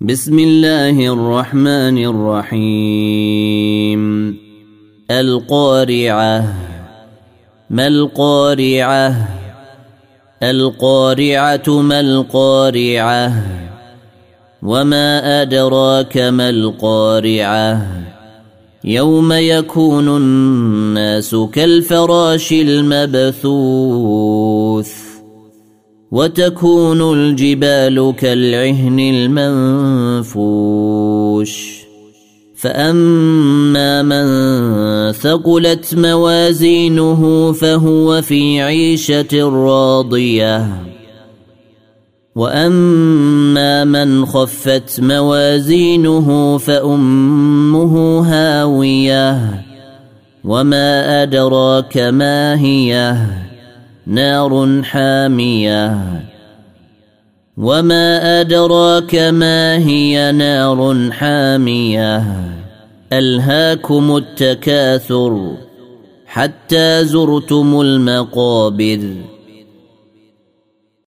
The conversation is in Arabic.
بسم الله الرحمن الرحيم. القارعة. ما القارعة؟ القارعة ما القارعة؟ وما أدراك ما القارعة؟ يوم يكون الناس كالفراش المبثوث. وتكون الجبال كالعهن المنفوش. فأما من ثقلت موازينه فهو في عيشة راضية. وأما من خفت موازينه فأمه هاوية. وما أدراك ما هي. نار حامية. وما أدراك ما هي نار حامية. ألهاكم التكاثر حتى زرتم المقابر.